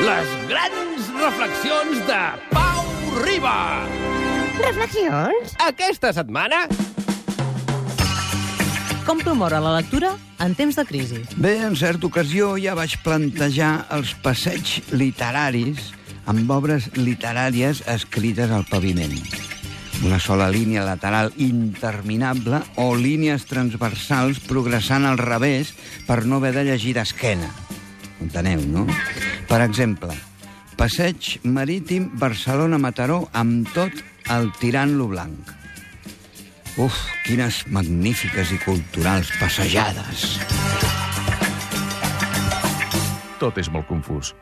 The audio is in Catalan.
Les grans reflexions de Pau Riba. Reflexions? Aquesta setmana... Com promoure la lectura en temps de crisi? Bé, en certa ocasió ja vaig plantejar els passeigs literaris amb obres literàries escrites al paviment. Una sola línia lateral interminable o línies transversals progressant al revés per no haver de llegir d'esquena. Enteneu, no? Per exemple, passeig marítim Barcelona-Mataró amb tot el tirant-lo blanc. Uf, quines magnífiques i culturals passejades. Tot és molt confús.